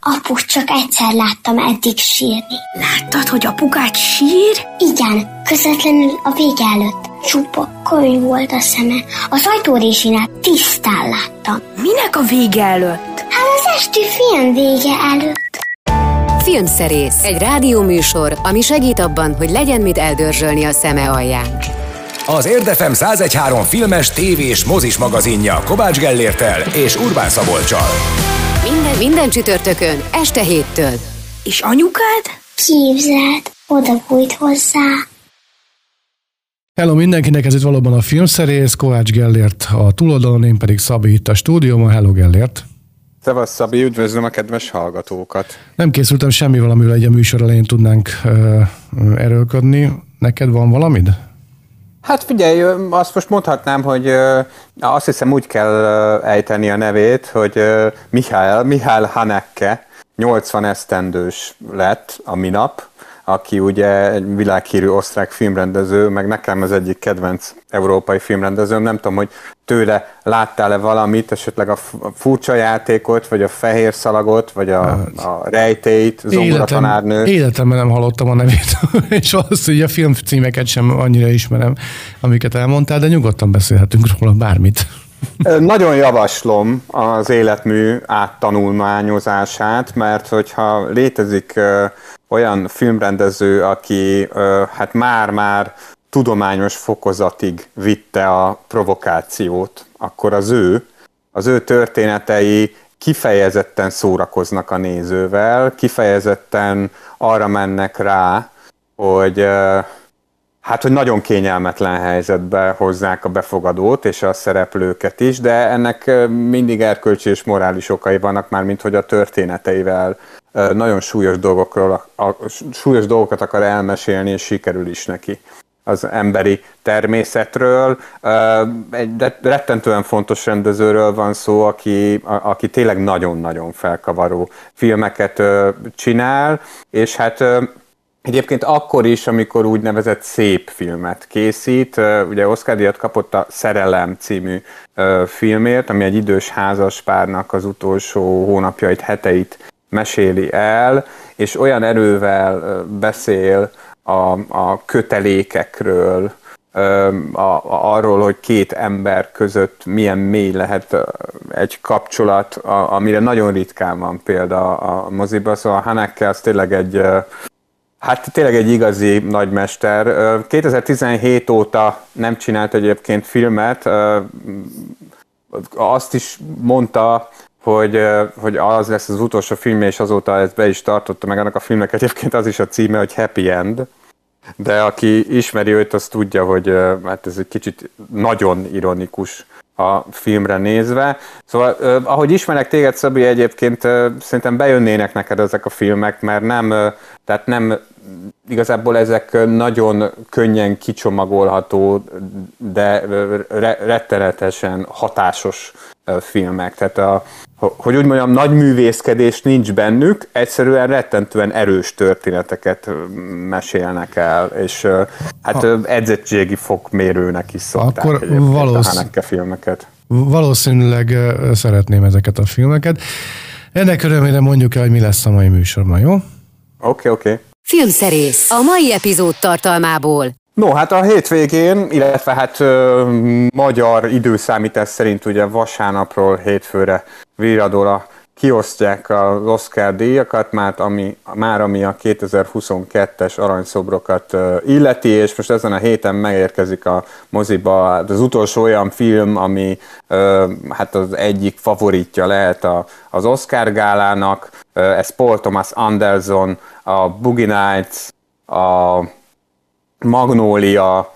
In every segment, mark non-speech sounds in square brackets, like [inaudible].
Aput csak egyszer láttam eddig sírni. Láttad, hogy apukát sír? Igen, közvetlenül a vége előtt. Csupa könyv volt a szeme. Az ajtórésinál tisztán láttam. Minek a vége előtt? Hát az esti film vége előtt. Filmszerész, egy rádióműsor, ami segít abban, hogy legyen mit eldörzsölni a szeme alján. Az Érdefem 1013 filmes, tévés, mozis magazinja Kovács Gellértel és Urbán Szabolcsal. Minden, minden csütörtökön, este héttől. És anyukád? Képzeld, oda bújt hozzá. Hello mindenkinek, ez itt valóban a filmszerész, Kovács Gellért a túloldalon, én pedig Szabi itt a stúdióban. Hello Gellért! Szevasz Szabi, üdvözlöm a kedves hallgatókat! Nem készültem semmi valamivel, egy a műsor elején tudnánk uh, erőlködni. Neked van valamid? Hát figyelj, azt most mondhatnám, hogy azt hiszem úgy kell ejteni a nevét, hogy Mihály, Mihály Haneke 80 esztendős lett a minap, aki ugye egy világhírű osztrák filmrendező, meg nekem az egyik kedvenc európai filmrendezőm. Nem tudom, hogy tőle láttál-e valamit, esetleg a furcsa játékot, vagy a fehér szalagot, vagy a, a rejtélyt, zongora tanárnő. Életemben nem hallottam a nevét, [laughs] és valószínűleg a filmcímeket sem annyira ismerem, amiket elmondtál, de nyugodtan beszélhetünk róla bármit. Nagyon javaslom az életmű áttanulmányozását, mert hogyha létezik olyan filmrendező, aki hát már-már tudományos fokozatig vitte a provokációt, akkor az ő, az ő történetei kifejezetten szórakoznak a nézővel, kifejezetten arra mennek rá, hogy hát, hogy nagyon kényelmetlen helyzetbe hozzák a befogadót és a szereplőket is, de ennek mindig erkölcsi és morális okai vannak már, mint hogy a történeteivel nagyon súlyos, dolgokról, a, súlyos dolgokat akar elmesélni, és sikerül is neki az emberi természetről. Egy rettentően fontos rendezőről van szó, aki, aki tényleg nagyon-nagyon felkavaró filmeket csinál, és hát Egyébként akkor is, amikor úgynevezett szép filmet készít, ugye Oscar díjat kapott a Szerelem című filmért, ami egy idős házaspárnak az utolsó hónapjait, heteit meséli el, és olyan erővel beszél a, a kötelékekről, a, a, arról, hogy két ember között milyen mély lehet egy kapcsolat, a, amire nagyon ritkán van példa a moziba, szóval Haneke az tényleg egy, hát tényleg egy igazi nagymester. 2017 óta nem csinált egyébként filmet, azt is mondta hogy, hogy az lesz az utolsó filmje, és azóta ezt be is tartotta meg annak a filmnek egyébként az is a címe, hogy Happy End. De aki ismeri őt, az tudja, hogy hát ez egy kicsit nagyon ironikus a filmre nézve. Szóval, ahogy ismerek téged, Szabi, egyébként szerintem bejönnének neked ezek a filmek, mert nem, tehát nem igazából ezek nagyon könnyen kicsomagolható, de rettenetesen hatásos filmek. Tehát a, hogy úgy mondjam, nagy művészkedés nincs bennük, egyszerűen rettentően erős történeteket mesélnek el, és hát a, edzettségi fokmérőnek is szokták akkor valósz, a filmeket. Valószínűleg szeretném ezeket a filmeket. Ennek örömére mondjuk el, hogy mi lesz a mai műsorban, jó? Oké, okay, oké. Okay. Filmszerész a mai epizód tartalmából. No, hát a hétvégén, illetve hát ö, magyar időszámítás szerint ugye vasárnapról hétfőre viradóra kiosztják az Oscar díjakat, már ami, már ami a 2022-es aranyszobrokat illeti, és most ezen a héten megérkezik a moziba az utolsó olyan film, ami hát az egyik favoritja lehet a, az Oscar gálának, ez Paul Thomas Anderson, a Boogie Nights, a Magnólia,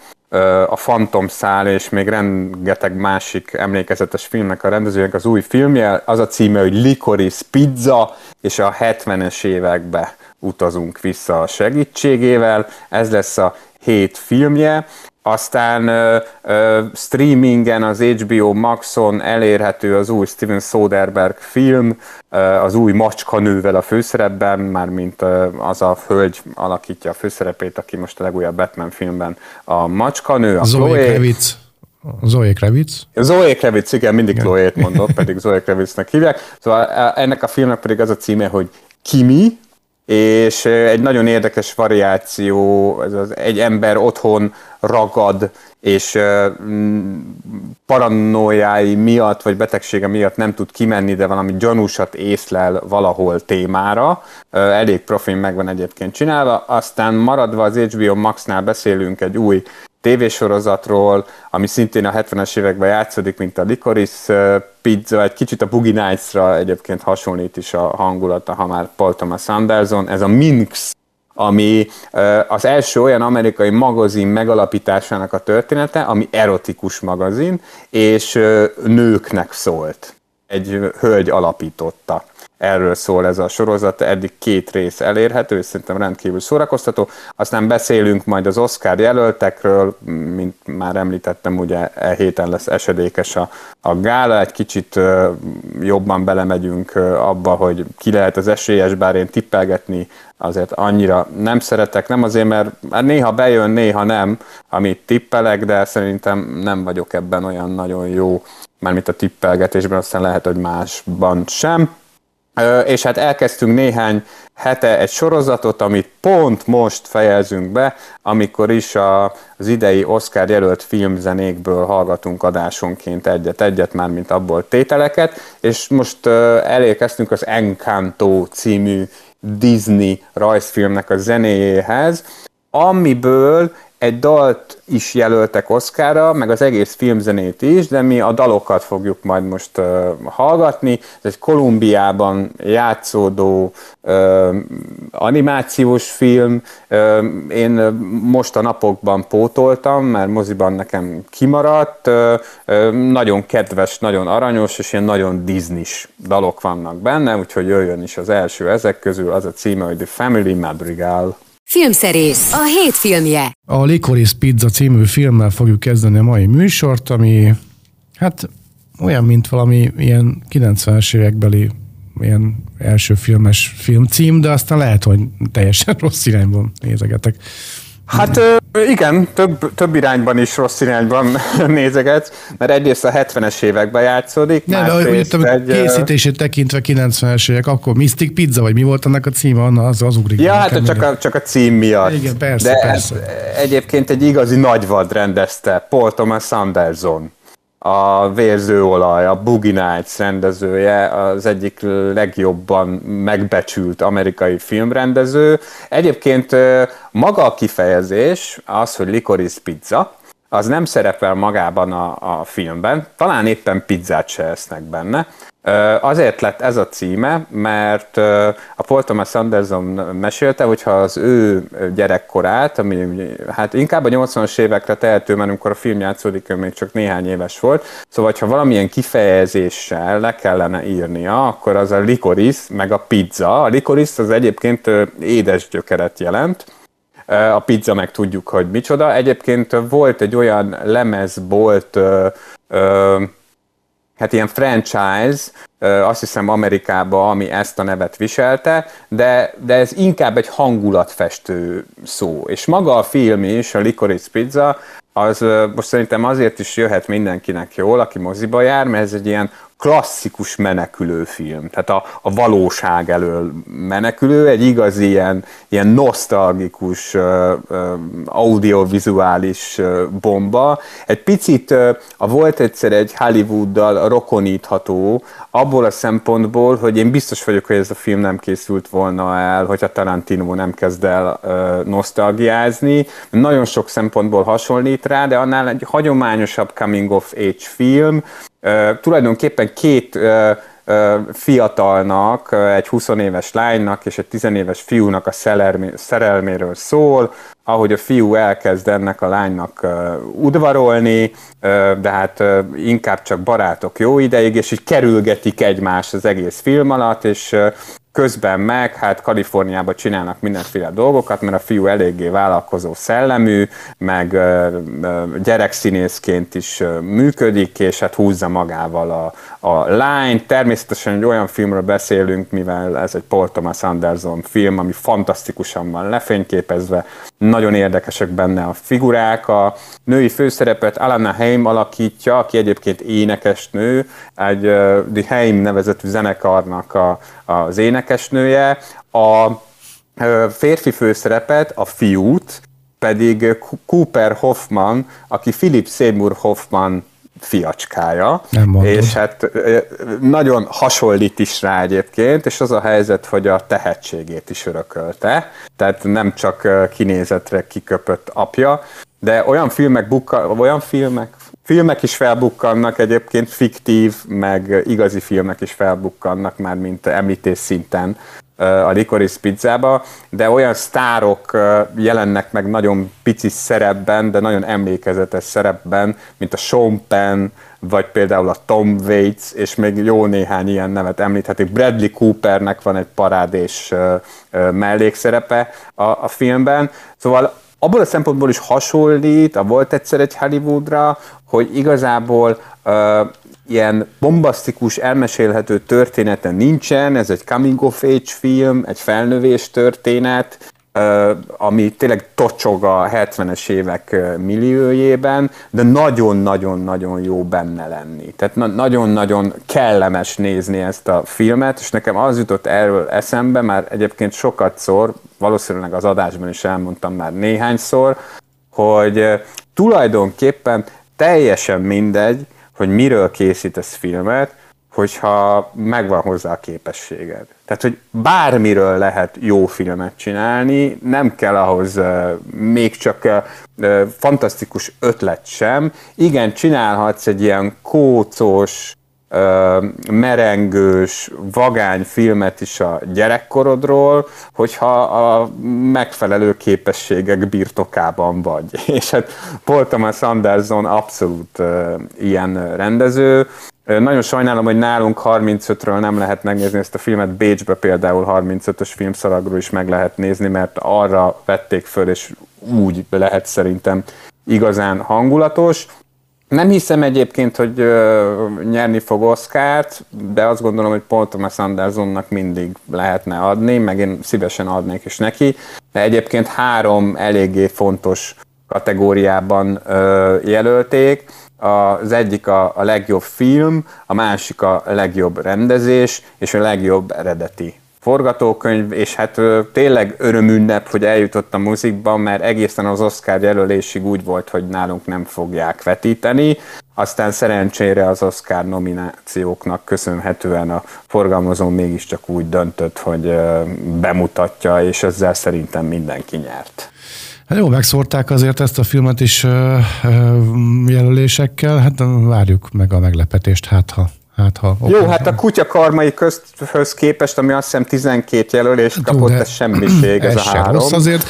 a Phantom szál és még rengeteg másik emlékezetes filmnek a rendezőjének az új filmje. Az a címe, hogy Licorice Pizza, és a 70-es évekbe utazunk vissza a segítségével. Ez lesz a hét filmje, aztán ö, ö, streamingen az HBO Maxon elérhető az új Steven Soderbergh film, ö, az új macskanővel a főszerepben, mármint ö, az a hölgy alakítja a főszerepét, aki most a legújabb Batman filmben a macskanő, a Zoe Kravitz Zoe Kravitz. Zoe Kravitz, igen, mindig Chloe-t [laughs] mondok, pedig Zoe Kravitznek hívják. Szóval ennek a filmnek pedig az a címe, hogy Kimi, és egy nagyon érdekes variáció, ez az egy ember otthon ragad, és paranoiái miatt, vagy betegsége miatt nem tud kimenni, de valami gyanúsat észlel valahol témára. Elég profin megvan egyébként csinálva. Aztán maradva az HBO Max-nál beszélünk egy új tévésorozatról, ami szintén a 70-es években játszódik, mint a Licorice Pizza, egy kicsit a Boogie Nights-ra egyébként hasonlít is a hangulata, ha már Paul Thomas Anderson. Ez a Minx ami az első olyan amerikai magazin megalapításának a története, ami erotikus magazin, és nőknek szólt. Egy hölgy alapította erről szól ez a sorozat, eddig két rész elérhető, és szerintem rendkívül szórakoztató. Aztán beszélünk majd az Oscar jelöltekről, mint már említettem, ugye e héten lesz esedékes a, a gála, egy kicsit jobban belemegyünk abba, hogy ki lehet az esélyes, bár én tippelgetni azért annyira nem szeretek, nem azért, mert hát néha bejön, néha nem, amit tippelek, de szerintem nem vagyok ebben olyan nagyon jó, mármint a tippelgetésben, aztán lehet, hogy másban sem. És hát elkezdtünk néhány hete egy sorozatot, amit pont most fejezünk be, amikor is a, az idei Oscar jelölt filmzenékből hallgatunk adásonként egyet-egyet, már mint abból tételeket, és most elérkeztünk az Encanto című Disney rajzfilmnek a zenéjéhez, amiből egy dalt is jelöltek Oszkára, meg az egész filmzenét is, de mi a dalokat fogjuk majd most uh, hallgatni. Ez egy Kolumbiában játszódó uh, animációs film. Uh, én most a napokban pótoltam, mert moziban nekem kimaradt. Uh, uh, nagyon kedves, nagyon aranyos, és ilyen nagyon Disney-s dalok vannak benne, úgyhogy jöjjön is az első ezek közül, az a címe, hogy The Family Madrigal. Filmszerész, a hét filmje. A Licorice Pizza című filmmel fogjuk kezdeni a mai műsort, ami hát olyan, mint valami ilyen 90-es évekbeli ilyen első filmes filmcím, de aztán lehet, hogy teljesen rossz irányban nézegetek. Hát igen, több, több irányban is rossz irányban [laughs] nézegetsz, mert egyrészt a 70-es években játszódik. Nem, de úgy egy, készítését tekintve 90-es évek, akkor Mystic Pizza, vagy mi volt annak a címe, Anna, az, az ugrik. Ja, hát csak a, csak a cím miatt. Igen, persze, de persze. egyébként egy igazi nagyvad rendezte, Paul Thomas Anderson a Vérzőolaj, a Boogie Nights rendezője, az egyik legjobban megbecsült amerikai filmrendező. Egyébként maga a kifejezés, az, hogy licorice pizza, az nem szerepel magában a, a filmben, talán éppen pizzát se esznek benne, Azért lett ez a címe, mert a Paul Thomas Anderson mesélte, hogyha az ő gyerekkorát, ami hát inkább a 80-as évekre tehető, mert amikor a film játszódik, ő még csak néhány éves volt, szóval ha valamilyen kifejezéssel le kellene írnia, akkor az a licorice, meg a pizza. A licorice az egyébként édes gyökeret jelent, a pizza meg tudjuk, hogy micsoda. Egyébként volt egy olyan lemezbolt, hát ilyen franchise, azt hiszem Amerikába, ami ezt a nevet viselte, de, de ez inkább egy hangulatfestő szó. És maga a film is, a Licorice Pizza, az most szerintem azért is jöhet mindenkinek jól, aki moziba jár, mert ez egy ilyen klasszikus menekülő film, tehát a, a valóság elől menekülő, egy igazi ilyen, ilyen nosztalgikus audiovizuális bomba. Egy picit a volt egyszer egy Hollywooddal rokonítható, abból a szempontból, hogy én biztos vagyok, hogy ez a film nem készült volna el, hogyha Tarantino nem kezd el uh, nosztalgiázni. Nagyon sok szempontból hasonlít rá, de annál egy hagyományosabb coming of age film, tulajdonképpen két fiatalnak, egy 20 éves lánynak és egy 10 éves fiúnak a szerelméről szól, ahogy a fiú elkezd ennek a lánynak udvarolni, de hát inkább csak barátok jó ideig, és így kerülgetik egymást az egész film alatt, és közben meg hát Kaliforniában csinálnak mindenféle dolgokat, mert a fiú eléggé vállalkozó szellemű, meg gyerekszínészként is működik, és hát húzza magával a, a lány. Természetesen egy olyan filmről beszélünk, mivel ez egy Paul Thomas Anderson film, ami fantasztikusan van lefényképezve, nagyon érdekesek benne a figurák, a női főszerepet Alana Haim alakítja, aki egyébként énekesnő, egy uh, The Haim nevezetű zenekarnak a, az énekesnője. A férfi főszerepet, a fiút, pedig Cooper Hoffman, aki Philip Seymour Hoffman fiacskája, és hát nagyon hasonlít is rá egyébként, és az a helyzet, hogy a tehetségét is örökölte, tehát nem csak kinézetre kiköpött apja, de olyan filmek, bukka, olyan filmek, filmek is felbukkannak egyébként, fiktív, meg igazi filmek is felbukkannak már, mint említés szinten a Licorice pizzába, de olyan sztárok jelennek meg nagyon pici szerepben, de nagyon emlékezetes szerepben, mint a Sean Penn, vagy például a Tom Waits, és még jó néhány ilyen nevet említhetik. Bradley Coopernek van egy parádés mellékszerepe a, a filmben, szóval abból a szempontból is hasonlít, a volt egyszer egy Hollywoodra, hogy igazából ilyen bombasztikus, elmesélhető története nincsen, ez egy coming of age film, egy felnövés történet, ami tényleg tocsog a 70-es évek milliójében, de nagyon-nagyon-nagyon jó benne lenni. Tehát na- nagyon-nagyon kellemes nézni ezt a filmet, és nekem az jutott erről eszembe, már egyébként sokat szor, valószínűleg az adásban is elmondtam már néhányszor, hogy tulajdonképpen teljesen mindegy, hogy miről készítesz filmet, hogyha megvan hozzá a képességed. Tehát, hogy bármiről lehet jó filmet csinálni, nem kell ahhoz még csak uh, fantasztikus ötlet sem. Igen, csinálhatsz egy ilyen kócos, merengős, vagány filmet is a gyerekkorodról, hogyha a megfelelő képességek birtokában vagy. [laughs] És hát Paul Thomas Anderson abszolút ilyen rendező. Nagyon sajnálom, hogy nálunk 35-ről nem lehet megnézni ezt a filmet, Bécsbe például 35-ös filmszalagról is meg lehet nézni, mert arra vették föl, és úgy lehet szerintem igazán hangulatos. Nem hiszem egyébként, hogy ö, nyerni fog Oscárt, de azt gondolom, hogy Paul Thomas Andersonnak mindig lehetne adni, meg én szívesen adnék is neki. De egyébként három eléggé fontos kategóriában ö, jelölték. Az egyik a, a legjobb film, a másik a legjobb rendezés, és a legjobb eredeti forgatókönyv, és hát tényleg örömünnep, hogy eljutott a muzikban, mert egészen az Oscar jelölésig úgy volt, hogy nálunk nem fogják vetíteni. Aztán szerencsére az Oscar nominációknak köszönhetően a forgalmazó mégiscsak úgy döntött, hogy bemutatja, és ezzel szerintem mindenki nyert. Hát jó, megszórták azért ezt a filmet is jelölésekkel, hát várjuk meg a meglepetést, hát ha Hát, ha Jó, hát a kutya karmai közthöz képest, ami azt hiszem 12 jelölést kapott, ez semmiség, ez, ez a három. Rossz azért.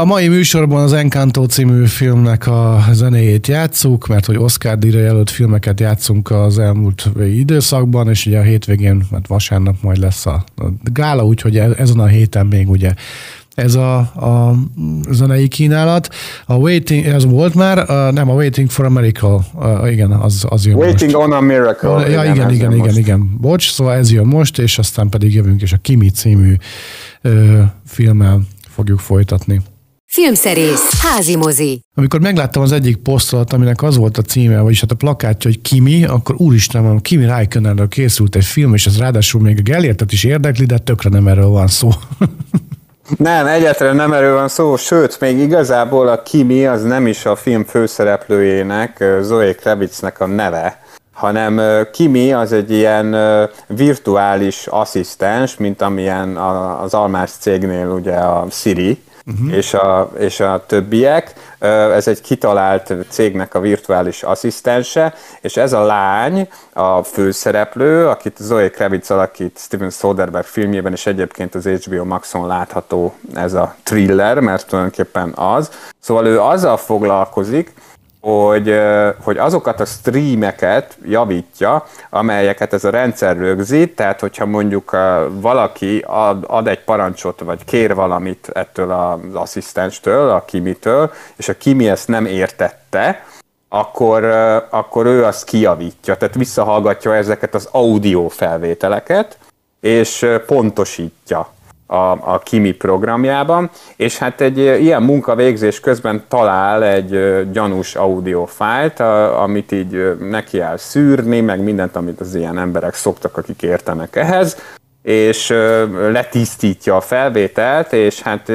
A mai műsorban az Encanto című filmnek a zenéjét játszuk, mert hogy Oscar díjra jelölt filmeket játszunk az elmúlt időszakban, és ugye a hétvégén, mert hát vasárnap majd lesz a gála, úgyhogy e- ezen a héten még ugye ez a, a zenei kínálat. A Waiting, ez volt már, a, nem, a Waiting for a Miracle, a, igen, az, az jön Waiting most. on a Miracle. Ja, igen, igen, igen, igen, igen, bocs, szóval ez jön most, és aztán pedig jövünk, és a Kimi című ö, filmmel fogjuk folytatni. Filmszerész, házi mozi. Amikor megláttam az egyik posztolat, aminek az volt a címe, vagyis hát a plakátja, hogy Kimi, akkor úristen, mondom, Kimi Räikkönenről készült egy film, és ez ráadásul még a Gellértet is érdekli, de tökre nem erről van szó. [laughs] Nem, egyáltalán nem erről van szó, sőt, még igazából a Kimi az nem is a film főszereplőjének, Zoe Kravitznek a neve, hanem Kimi az egy ilyen virtuális asszisztens, mint amilyen az Almás cégnél ugye a Siri, uh-huh. és, a, és a többiek. Ez egy kitalált cégnek a virtuális asszisztense, és ez a lány, a főszereplő, akit Zoe Kravitz alakít Steven Soderbergh filmjében, és egyébként az HBO Maxon látható ez a thriller, mert tulajdonképpen az. Szóval ő azzal foglalkozik, hogy, hogy azokat a streameket javítja, amelyeket ez a rendszer rögzít, tehát hogyha mondjuk valaki ad, ad egy parancsot, vagy kér valamit ettől az asszisztenstől, a Kimitől, és a Kimi ezt nem értette, akkor, akkor ő azt kijavítja, tehát visszahallgatja ezeket az audio felvételeket, és pontosítja a, a Kimi programjában, és hát egy ilyen munkavégzés közben talál egy gyanús audiofájlt, amit így neki áll szűrni, meg mindent, amit az ilyen emberek szoktak, akik értenek ehhez, és letisztítja a felvételt, és hát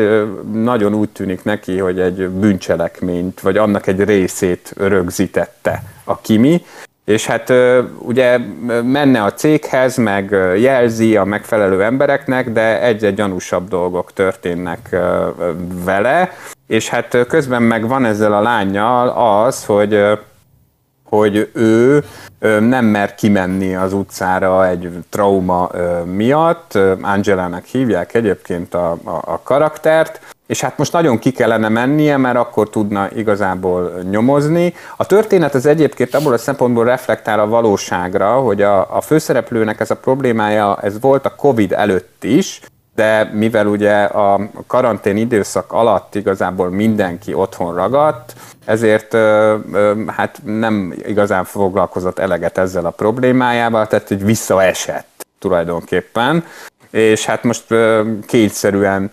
nagyon úgy tűnik neki, hogy egy bűncselekményt, vagy annak egy részét rögzítette a Kimi, és hát ugye menne a céghez, meg jelzi a megfelelő embereknek, de egy-egy gyanúsabb dolgok történnek vele, és hát közben meg van ezzel a lányjal az, hogy hogy ő nem mer kimenni az utcára egy trauma miatt. Angelának hívják egyébként a, a, a karaktert, és hát most nagyon ki kellene mennie, mert akkor tudna igazából nyomozni. A történet az egyébként abból a szempontból reflektál a valóságra, hogy a, a főszereplőnek ez a problémája, ez volt a Covid előtt is, de mivel ugye a karantén időszak alatt igazából mindenki otthon ragadt, ezért hát nem igazán foglalkozott eleget ezzel a problémájával, tehát hogy visszaesett tulajdonképpen, és hát most kényszerűen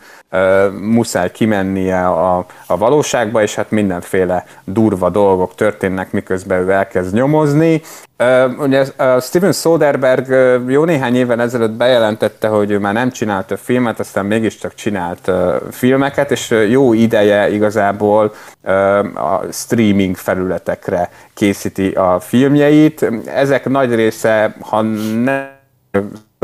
muszáj kimennie a, a valóságba, és hát mindenféle durva dolgok történnek, miközben ő elkezd nyomozni. Ugye Steven Soderbergh jó néhány évvel ezelőtt bejelentette, hogy ő már nem csinált a filmet, aztán mégiscsak csinált filmeket, és jó ideje igazából a streaming felületekre készíti a filmjeit. Ezek nagy része, ha nem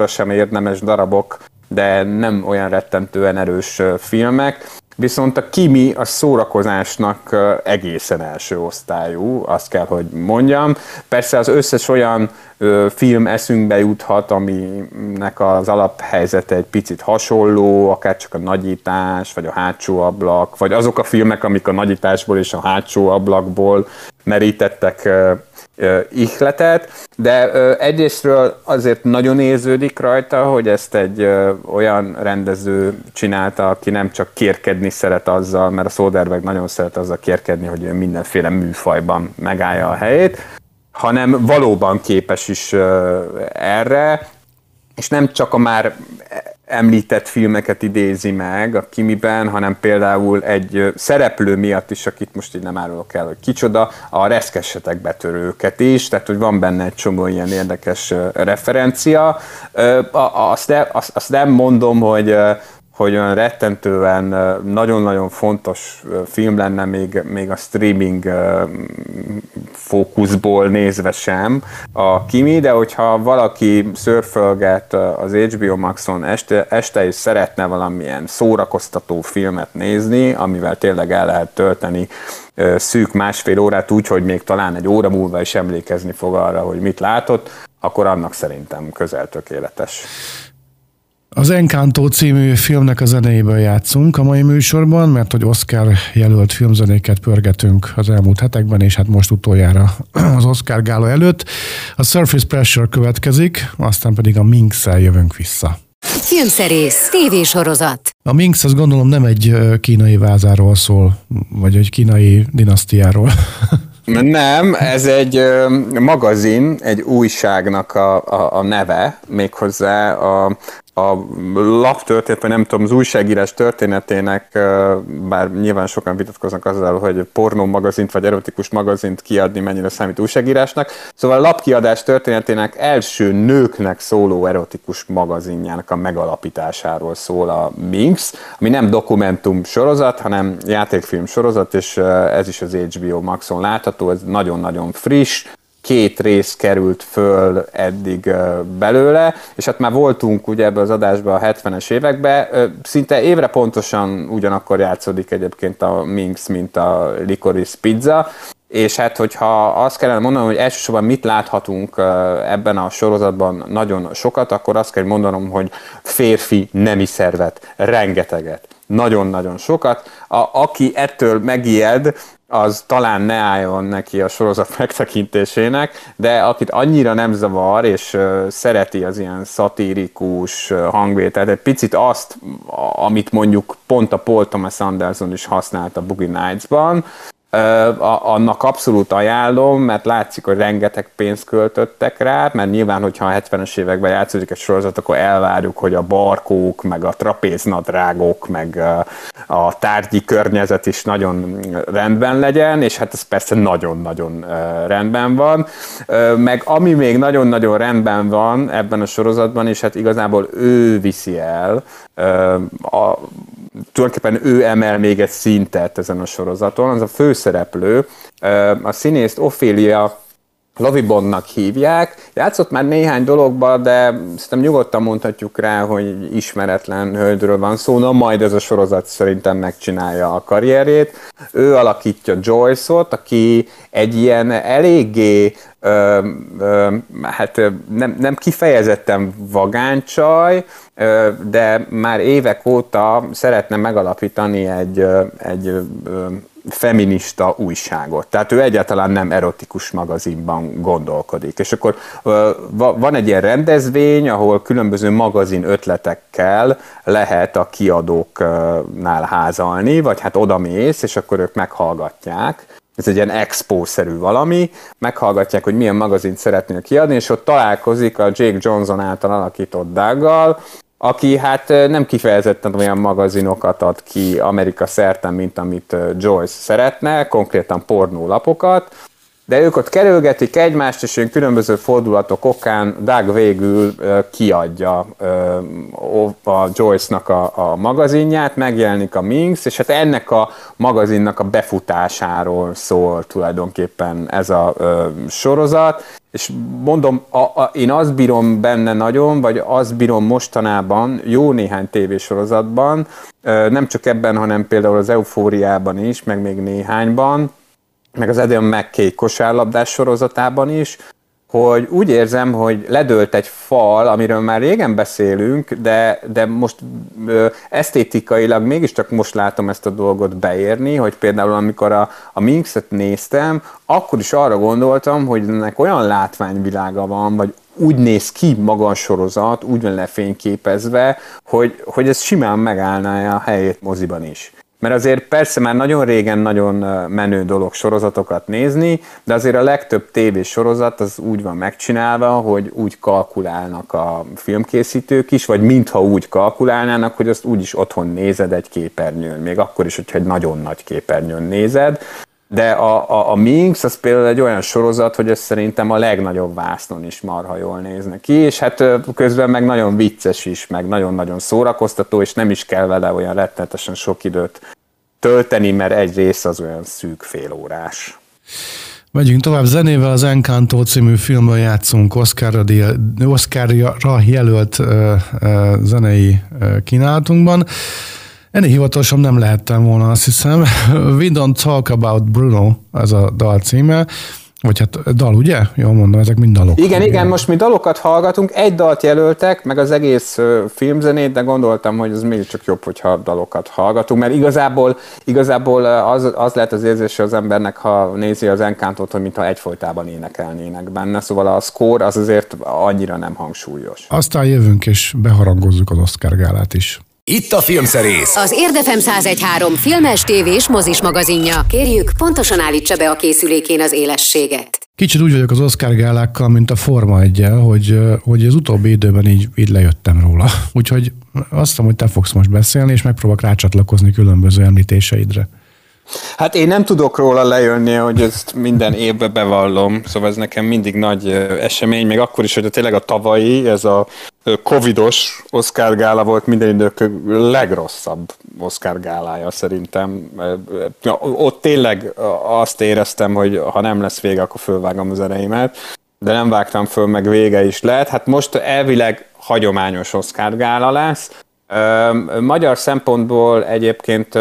sem érdemes darabok, de nem olyan rettentően erős filmek. Viszont a Kimi a szórakozásnak egészen első osztályú, azt kell, hogy mondjam. Persze az összes olyan ö, film eszünkbe juthat, aminek az alaphelyzete egy picit hasonló, akár csak a nagyítás, vagy a hátsó ablak, vagy azok a filmek, amik a nagyításból és a hátsó ablakból merítettek ihletet, de egyrésztről azért nagyon érződik rajta, hogy ezt egy olyan rendező csinálta, aki nem csak kérkedni szeret azzal, mert a Soderbergh nagyon szeret azzal kérkedni, hogy mindenféle műfajban megállja a helyét, hanem valóban képes is erre, és nem csak a már említett filmeket idézi meg a Kimiben, hanem például egy szereplő miatt is, akit most így nem árulok el, hogy kicsoda, a reszkessetek betörőket is, tehát hogy van benne egy csomó ilyen érdekes referencia. Azt, azt, azt nem mondom, hogy hogy olyan rettentően nagyon-nagyon fontos film lenne még, még a streaming fókuszból nézve sem a Kimi, de hogyha valaki szörfölget az HBO Maxon este, este is szeretne valamilyen szórakoztató filmet nézni, amivel tényleg el lehet tölteni szűk másfél órát úgy, hogy még talán egy óra múlva is emlékezni fog arra, hogy mit látott, akkor annak szerintem közel tökéletes. Az Encanto című filmnek a zenéjéből játszunk a mai műsorban, mert hogy Oscar jelölt filmzenéket pörgetünk az elmúlt hetekben, és hát most utoljára az Oscar gála előtt. A Surface Pressure következik, aztán pedig a minx jövünk vissza. Filmszerész, tévésorozat. A Minx azt gondolom nem egy kínai vázáról szól, vagy egy kínai dinasztiáról. [laughs] Nem, ez egy magazin, egy újságnak a, a, a neve, méghozzá a, a lap történet, vagy nem tudom, az újságírás történetének, bár nyilván sokan vitatkoznak azzal, hogy pornó magazint vagy erotikus magazint kiadni mennyire számít újságírásnak. Szóval a lapkiadás történetének első nőknek szóló erotikus magazinjának a megalapításáról szól a Minx, ami nem dokumentum sorozat, hanem játékfilm sorozat, és ez is az HBO Maxon látható, ez nagyon-nagyon friss, két rész került föl eddig belőle, és hát már voltunk ugye ebbe az adásban a 70-es években, szinte évre pontosan ugyanakkor játszódik egyébként a Minx, mint a Licorice Pizza, és hát, hogyha azt kellene mondanom, hogy elsősorban mit láthatunk ebben a sorozatban nagyon sokat, akkor azt kell mondanom, hogy férfi nemi szervet, rengeteget, nagyon-nagyon sokat. A, aki ettől megijed, az talán ne álljon neki a sorozat [laughs] megtekintésének, de akit annyira nem zavar, és szereti az ilyen szatirikus hangvételt, egy picit azt, amit mondjuk pont a Paul Thomas Anderson is használt a Boogie Nights-ban, annak abszolút ajánlom, mert látszik, hogy rengeteg pénzt költöttek rá, mert nyilván, hogyha a 70-es években játszódik egy sorozat, akkor elvárjuk, hogy a barkók, meg a trapéznadrágok, meg a tárgyi környezet is nagyon rendben legyen, és hát ez persze nagyon-nagyon rendben van. Meg ami még nagyon-nagyon rendben van ebben a sorozatban, és hát igazából ő viszi el, a, tulajdonképpen ő emel még egy szintet ezen a sorozaton, az a főszereplő, a színészt Ophelia Lavibonnak hívják. Játszott már néhány dologba, de szerintem nyugodtan mondhatjuk rá, hogy ismeretlen hölgyről van szó, na majd ez a sorozat szerintem megcsinálja a karrierét. Ő alakítja Joyce-ot, aki egy ilyen eléggé ö, ö, hát nem, nem kifejezetten vagáncsaj, ö, de már évek óta szeretne megalapítani egy, egy feminista újságot. Tehát ő egyáltalán nem erotikus magazinban gondolkodik. És akkor van egy ilyen rendezvény, ahol különböző magazin ötletekkel lehet a kiadóknál házalni, vagy hát oda mész, és akkor ők meghallgatják ez egy ilyen expo-szerű valami, meghallgatják, hogy milyen magazint szeretnél kiadni, és ott találkozik a Jake Johnson által alakított Daggal, aki hát nem kifejezetten olyan magazinokat ad ki Amerika szerte, mint amit Joyce szeretne, konkrétan pornólapokat, de ők ott kerülgetik egymást, és olyan különböző fordulatok okán Doug végül kiadja a Joyce-nak a, a magazinját, megjelenik a Minx, és hát ennek a magazinnak a befutásáról szól tulajdonképpen ez a sorozat, és mondom, a, a, én azt bírom benne nagyon, vagy azt bírom mostanában, jó néhány tévésorozatban, nem csak ebben, hanem például az Eufóriában is, meg még néhányban, meg az Adam McKay kosárlabdás sorozatában is, hogy úgy érzem, hogy ledőlt egy fal, amiről már régen beszélünk, de, de most ö, esztétikailag mégiscsak most látom ezt a dolgot beérni, hogy például amikor a, a Minx-et néztem, akkor is arra gondoltam, hogy ennek olyan látványvilága van, vagy úgy néz ki maga a sorozat, úgy van lefényképezve, hogy, hogy ez simán megállná a helyét moziban is. Mert azért persze már nagyon régen nagyon menő dolog sorozatokat nézni, de azért a legtöbb tévés sorozat az úgy van megcsinálva, hogy úgy kalkulálnak a filmkészítők is, vagy mintha úgy kalkulálnának, hogy azt úgyis otthon nézed egy képernyőn, még akkor is, hogyha egy nagyon nagy képernyőn nézed, de a, a, a Minx az például egy olyan sorozat, hogy ez szerintem a legnagyobb vásznon is marha jól néznek ki, és hát közben meg nagyon vicces is, meg nagyon-nagyon szórakoztató, és nem is kell vele olyan rettenetesen sok időt tölteni, mert egy rész az olyan szűk fél órás. Megyünk tovább zenével, az Encanto című filmben játszunk Oscarra, Oscarra jelölt uh, uh, zenei uh, kínálatunkban. Ennél hivatalosan nem lehettem volna, azt hiszem. [laughs] We don't talk about Bruno, ez a dal címe. Vagy hát dal, ugye? Jól mondom, ezek mind dalok. Igen, igen, most mi dalokat hallgatunk, egy dalt jelöltek, meg az egész filmzenét, de gondoltam, hogy ez még csak jobb, hogyha dalokat hallgatunk, mert igazából, igazából az, az lehet az érzése az embernek, ha nézi az Encantot, hogy mintha egyfolytában énekelnének benne, szóval a score az azért annyira nem hangsúlyos. Aztán jövünk és beharangozzuk az Oscar gálát is. Itt a Filmszerész. Az Érdefem 1013 filmes, tévés, mozis magazinja. Kérjük, pontosan állítsa be a készülékén az élességet. Kicsit úgy vagyok az Oscar gálákkal, mint a Forma 1 hogy, hogy az utóbbi időben így, így lejöttem róla. Úgyhogy azt mondom, hogy te fogsz most beszélni, és megpróbálok rácsatlakozni különböző említéseidre. Hát én nem tudok róla lejönni, hogy ezt minden évbe bevallom, szóval ez nekem mindig nagy esemény, még akkor is, hogy tényleg a tavalyi, ez a covidos Oscar gála volt minden idők legrosszabb Oscar gálája szerintem. Ott tényleg azt éreztem, hogy ha nem lesz vége, akkor fölvágom az ereimet, de nem vágtam föl, meg vége is lehet. Hát most elvileg hagyományos Oscar gála lesz. Magyar szempontból egyébként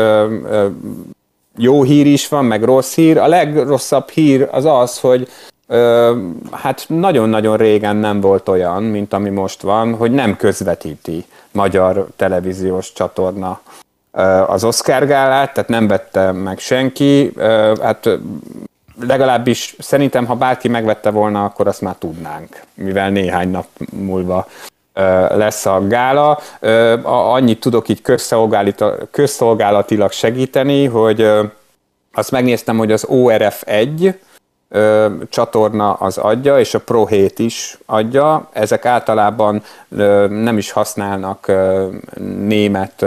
jó hír is van, meg rossz hír. A legrosszabb hír az az, hogy ö, hát nagyon-nagyon régen nem volt olyan, mint ami most van, hogy nem közvetíti magyar televíziós csatorna az Oscar gálát, tehát nem vette meg senki. Hát legalábbis szerintem, ha bárki megvette volna, akkor azt már tudnánk, mivel néhány nap múlva lesz a gála. Annyit tudok így közszolgálatilag segíteni, hogy azt megnéztem, hogy az ORF 1 csatorna az adja, és a Pro 7 is adja. Ezek általában nem is használnak német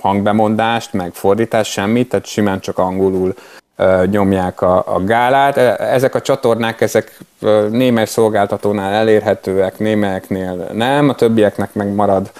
hangbemondást, meg fordítást, semmit, tehát simán csak angolul nyomják a, a gálát. E, ezek a csatornák, ezek némely szolgáltatónál elérhetőek, némelyeknél nem, a többieknek meg marad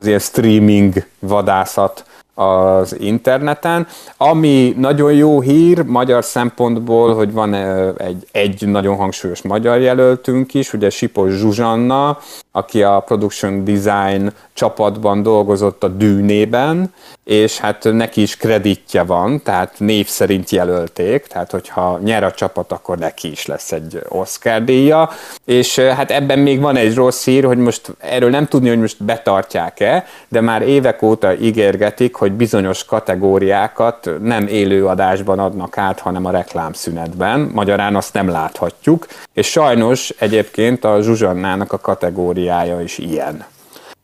az ilyen streaming vadászat az interneten. Ami nagyon jó hír magyar szempontból, hogy van egy, egy nagyon hangsúlyos magyar jelöltünk is, ugye Sipos Zsuzsanna, aki a production design csapatban dolgozott a Dűnében, és hát neki is kreditje van, tehát név szerint jelölték, tehát hogyha nyer a csapat, akkor neki is lesz egy Oscar díja, és hát ebben még van egy rossz hír, hogy most erről nem tudni, hogy most betartják-e, de már évek óta ígérgetik, hogy bizonyos kategóriákat nem élő adásban adnak át, hanem a reklámszünetben, magyarán azt nem láthatjuk, és sajnos egyébként a Zsuzsannának a kategóriája is ilyen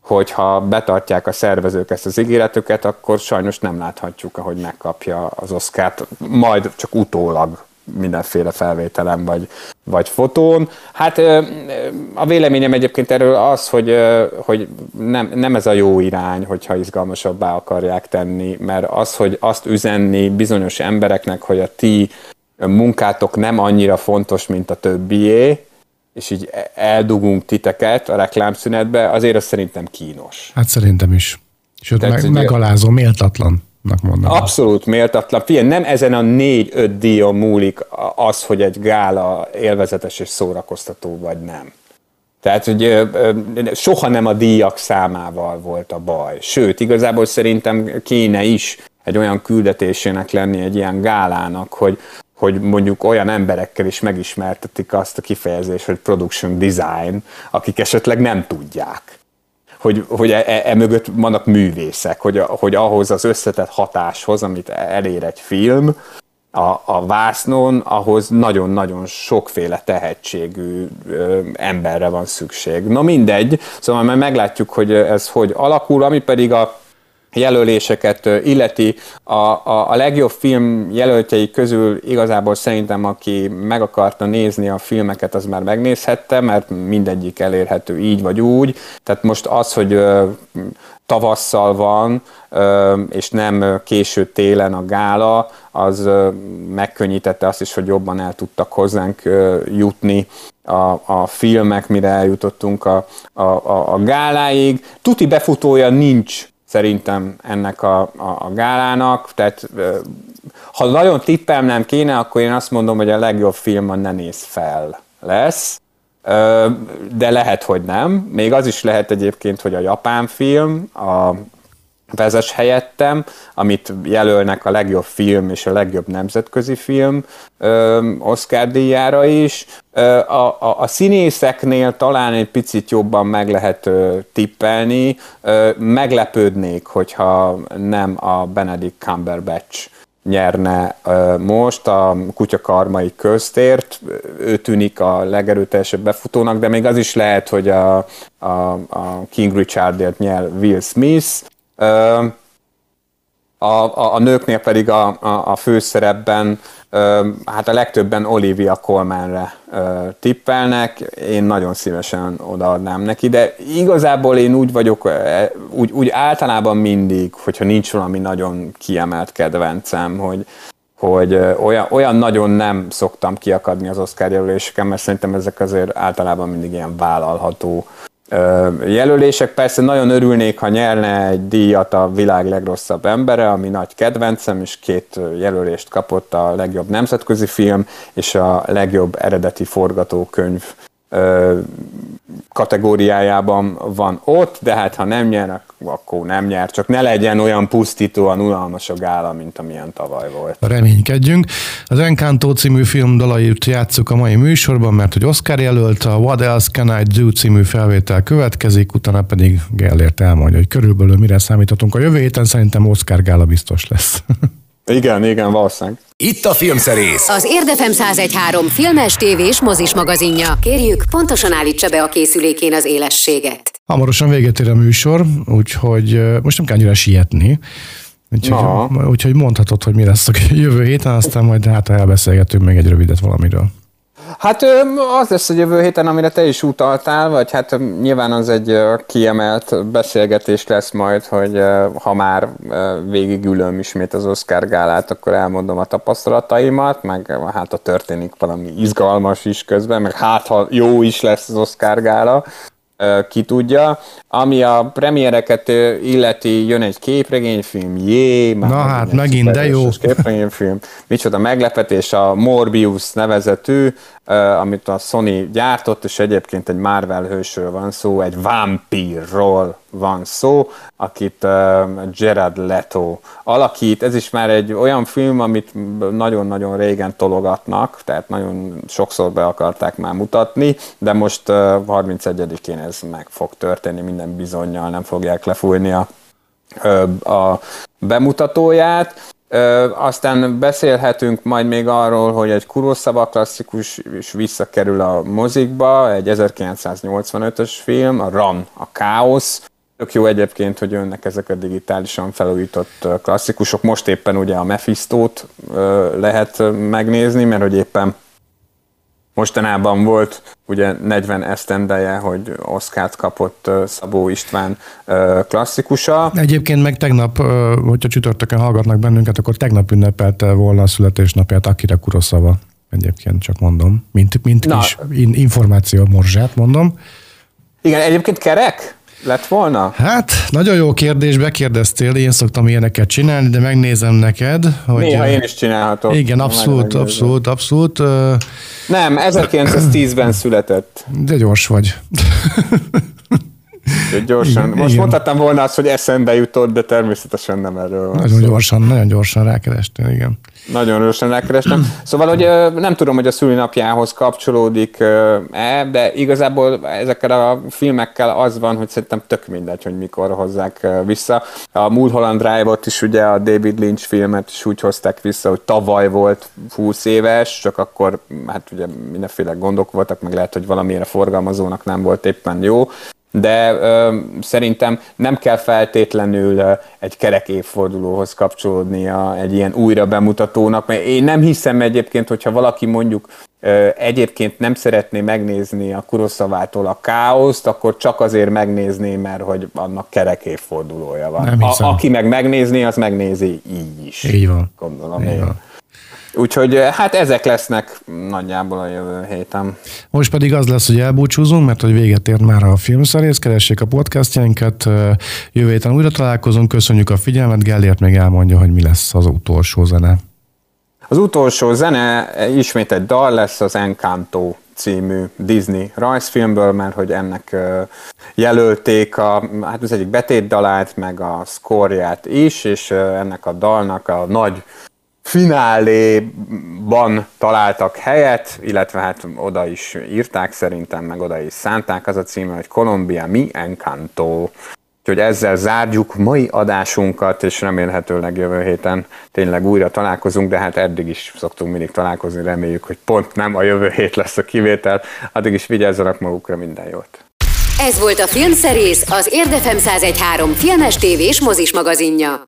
hogyha betartják a szervezők ezt az ígéretüket, akkor sajnos nem láthatjuk, ahogy megkapja az oszkárt, majd csak utólag mindenféle felvételen vagy, vagy fotón. Hát a véleményem egyébként erről az, hogy, hogy nem, nem ez a jó irány, hogyha izgalmasabbá akarják tenni, mert az, hogy azt üzenni bizonyos embereknek, hogy a ti munkátok nem annyira fontos, mint a többié, és így eldugunk titeket a reklámszünetbe, azért az szerintem kínos. Hát szerintem is. Sőt, Tehát, meg, megalázó, méltatlan. Mondom. Abszolút méltatlan. Figyelj, nem ezen a négy-öt díjon múlik az, hogy egy gála élvezetes és szórakoztató vagy nem. Tehát, hogy soha nem a díjak számával volt a baj. Sőt, igazából szerintem kéne is egy olyan küldetésének lenni egy ilyen gálának, hogy hogy mondjuk olyan emberekkel is megismertetik azt a kifejezést, hogy production design, akik esetleg nem tudják hogy, hogy e, e, e mögött vannak művészek, hogy, hogy ahhoz az összetett hatáshoz, amit elér egy film, a, a vásznon, ahhoz nagyon-nagyon sokféle tehetségű ö, emberre van szükség. Na mindegy, szóval már meglátjuk, hogy ez hogy alakul, ami pedig a jelöléseket illeti. A, a, a legjobb film jelöltjei közül igazából szerintem, aki meg akarta nézni a filmeket, az már megnézhette, mert mindegyik elérhető így vagy úgy. Tehát most az, hogy tavasszal van, és nem késő télen a gála, az megkönnyítette azt is, hogy jobban el tudtak hozzánk jutni a, a filmek, mire eljutottunk a, a, a, a gáláig. Tuti befutója nincs szerintem ennek a, a, a gálának, tehát ha nagyon tippelnem kéne, akkor én azt mondom, hogy a legjobb film a Ne néz fel. Lesz, de lehet, hogy nem. Még az is lehet egyébként, hogy a japán film, a vezes helyettem, amit jelölnek a legjobb film és a legjobb nemzetközi film Oscar díjára is. A, a, a színészeknél talán egy picit jobban meg lehet tippelni. Meglepődnék, hogyha nem a Benedict Cumberbatch nyerne most a kutyakarmai köztért, ő tűnik a legerőteljesebb befutónak, de még az is lehet, hogy a, a, a King Richardért nyer Will Smith, a, a, a nőknél pedig a, a, a főszerepben hát a legtöbben Olivia Colmanre tippelnek, én nagyon szívesen odaadnám neki, de igazából én úgy vagyok, úgy, úgy általában mindig, hogyha nincs valami nagyon kiemelt kedvencem, hogy, hogy olyan, olyan nagyon nem szoktam kiakadni az Oscar jelöléseken, mert szerintem ezek azért általában mindig ilyen vállalható jelölések. Persze nagyon örülnék, ha nyerne egy díjat a világ legrosszabb embere, ami nagy kedvencem, és két jelölést kapott a legjobb nemzetközi film és a legjobb eredeti forgatókönyv kategóriájában van ott, de hát ha nem nyer, akkor nem nyer, csak ne legyen olyan pusztítóan unalmas a gála, mint amilyen tavaly volt. Reménykedjünk. Az Encanto című film dalait játsszuk a mai műsorban, mert hogy Oscar jelölt, a What Else Can I Do című felvétel következik, utána pedig Gellért elmondja, hogy körülbelül mire számíthatunk a jövő héten, szerintem Oscar gála biztos lesz. [laughs] Igen, igen, valószínűleg. Itt a Filmszerész. Az Érdefem 1013 filmes, tévés, mozis magazinja. Kérjük, pontosan állítsa be a készülékén az élességet. Hamarosan véget ér a műsor, úgyhogy most nem kell annyira sietni. Úgyhogy, Na. úgyhogy mondhatod, hogy mi lesz a [laughs] jövő héten, aztán majd hát elbeszélgetünk még egy rövidet valamiről. Hát az lesz a jövő héten, amire te is utaltál, vagy hát nyilván az egy kiemelt beszélgetés lesz majd, hogy ha már végigülöm ismét az Oscar gálát, akkor elmondom a tapasztalataimat, meg hát ha történik valami izgalmas is közben, meg hát ha jó is lesz az Oscar gála, ki tudja. Ami a premiereket illeti, jön egy képregényfilm, jé, már Na hát, megint, de jó. képregényfilm. Micsoda meglepetés, a Morbius nevezetű, amit a Sony gyártott, és egyébként egy Marvel hősről van szó, egy vámpírról van szó, akit ö, Gerard Leto alakít. Ez is már egy olyan film, amit nagyon-nagyon régen tologatnak, tehát nagyon sokszor be akarták már mutatni, de most ö, 31-én ez meg fog történni, minden bizonyal nem fogják lefújni a a bemutatóját. Ö, aztán beszélhetünk majd még arról, hogy egy Kurosawa klasszikus is visszakerül a mozikba, egy 1985-ös film, a Ram, a Káosz. Tök jó egyébként, hogy jönnek ezek a digitálisan felújított klasszikusok. Most éppen ugye a Mephistót lehet megnézni, mert hogy éppen Mostanában volt ugye 40 esztendeje, hogy Oszkárt kapott Szabó István klasszikusa. Egyébként meg tegnap, hogyha csütörtökön hallgatnak bennünket, akkor tegnap ünnepelte volna a születésnapját Akira Kurosawa. Egyébként csak mondom, mint, mint Na. kis információ morzsát mondom. Igen, egyébként kerek lett volna? Hát, nagyon jó kérdés, bekérdeztél, én szoktam ilyeneket csinálni, de megnézem neked, hogy... Néha én is csinálhatok. Igen, abszolút, abszolút, abszolút, Nem, [clears throat] 1910-ben született. de gyors vagy. [laughs] Úgyhogy gyorsan. Igen, Most igen. mondhattam volna azt, hogy eszembe jutott, de természetesen nem erről van Nagyon szó. gyorsan, nagyon gyorsan rákerestél, igen. Nagyon gyorsan rákerestem. Szóval, hogy nem tudom, hogy a szülinapjához kapcsolódik-e, de igazából ezekkel a filmekkel az van, hogy szerintem tök mindegy, hogy mikor hozzák vissza. A Mulholland Drive-ot is ugye a David Lynch filmet is úgy hozták vissza, hogy tavaly volt 20 éves, csak akkor hát ugye mindenféle gondok voltak, meg lehet, hogy valamire forgalmazónak nem volt éppen jó de ö, szerintem nem kell feltétlenül ö, egy kerek évfordulóhoz kapcsolódnia egy ilyen újra bemutatónak, mert én nem hiszem egyébként, hogyha valaki mondjuk ö, egyébként nem szeretné megnézni a Kuroszavától a káoszt, akkor csak azért megnézné, mert hogy annak kerek évfordulója van. A, aki meg megnézni, az megnézi így is. Így van. Gondolom Így én. van. Úgyhogy hát ezek lesznek nagyjából a jövő héten. Most pedig az lesz, hogy elbúcsúzunk, mert hogy véget ért már a filmszerész, keressék a podcastjainkat, jövő héten újra találkozunk, köszönjük a figyelmet, Gellért még elmondja, hogy mi lesz az utolsó zene. Az utolsó zene ismét egy dal lesz az Encanto című Disney rajzfilmből, mert hogy ennek jelölték a, hát az egyik betétdalát, meg a szkorját is, és ennek a dalnak a nagy fináléban találtak helyet, illetve hát oda is írták szerintem, meg oda is szánták. Az a címe, hogy Colombia Mi Encanto. Úgyhogy ezzel zárjuk mai adásunkat, és remélhetőleg jövő héten tényleg újra találkozunk, de hát eddig is szoktunk mindig találkozni, reméljük, hogy pont nem a jövő hét lesz a kivétel. Addig is vigyázzanak magukra, minden jót! Ez volt a Filmszerész, az Érdefem 1013 filmes, tévés, mozis magazinja.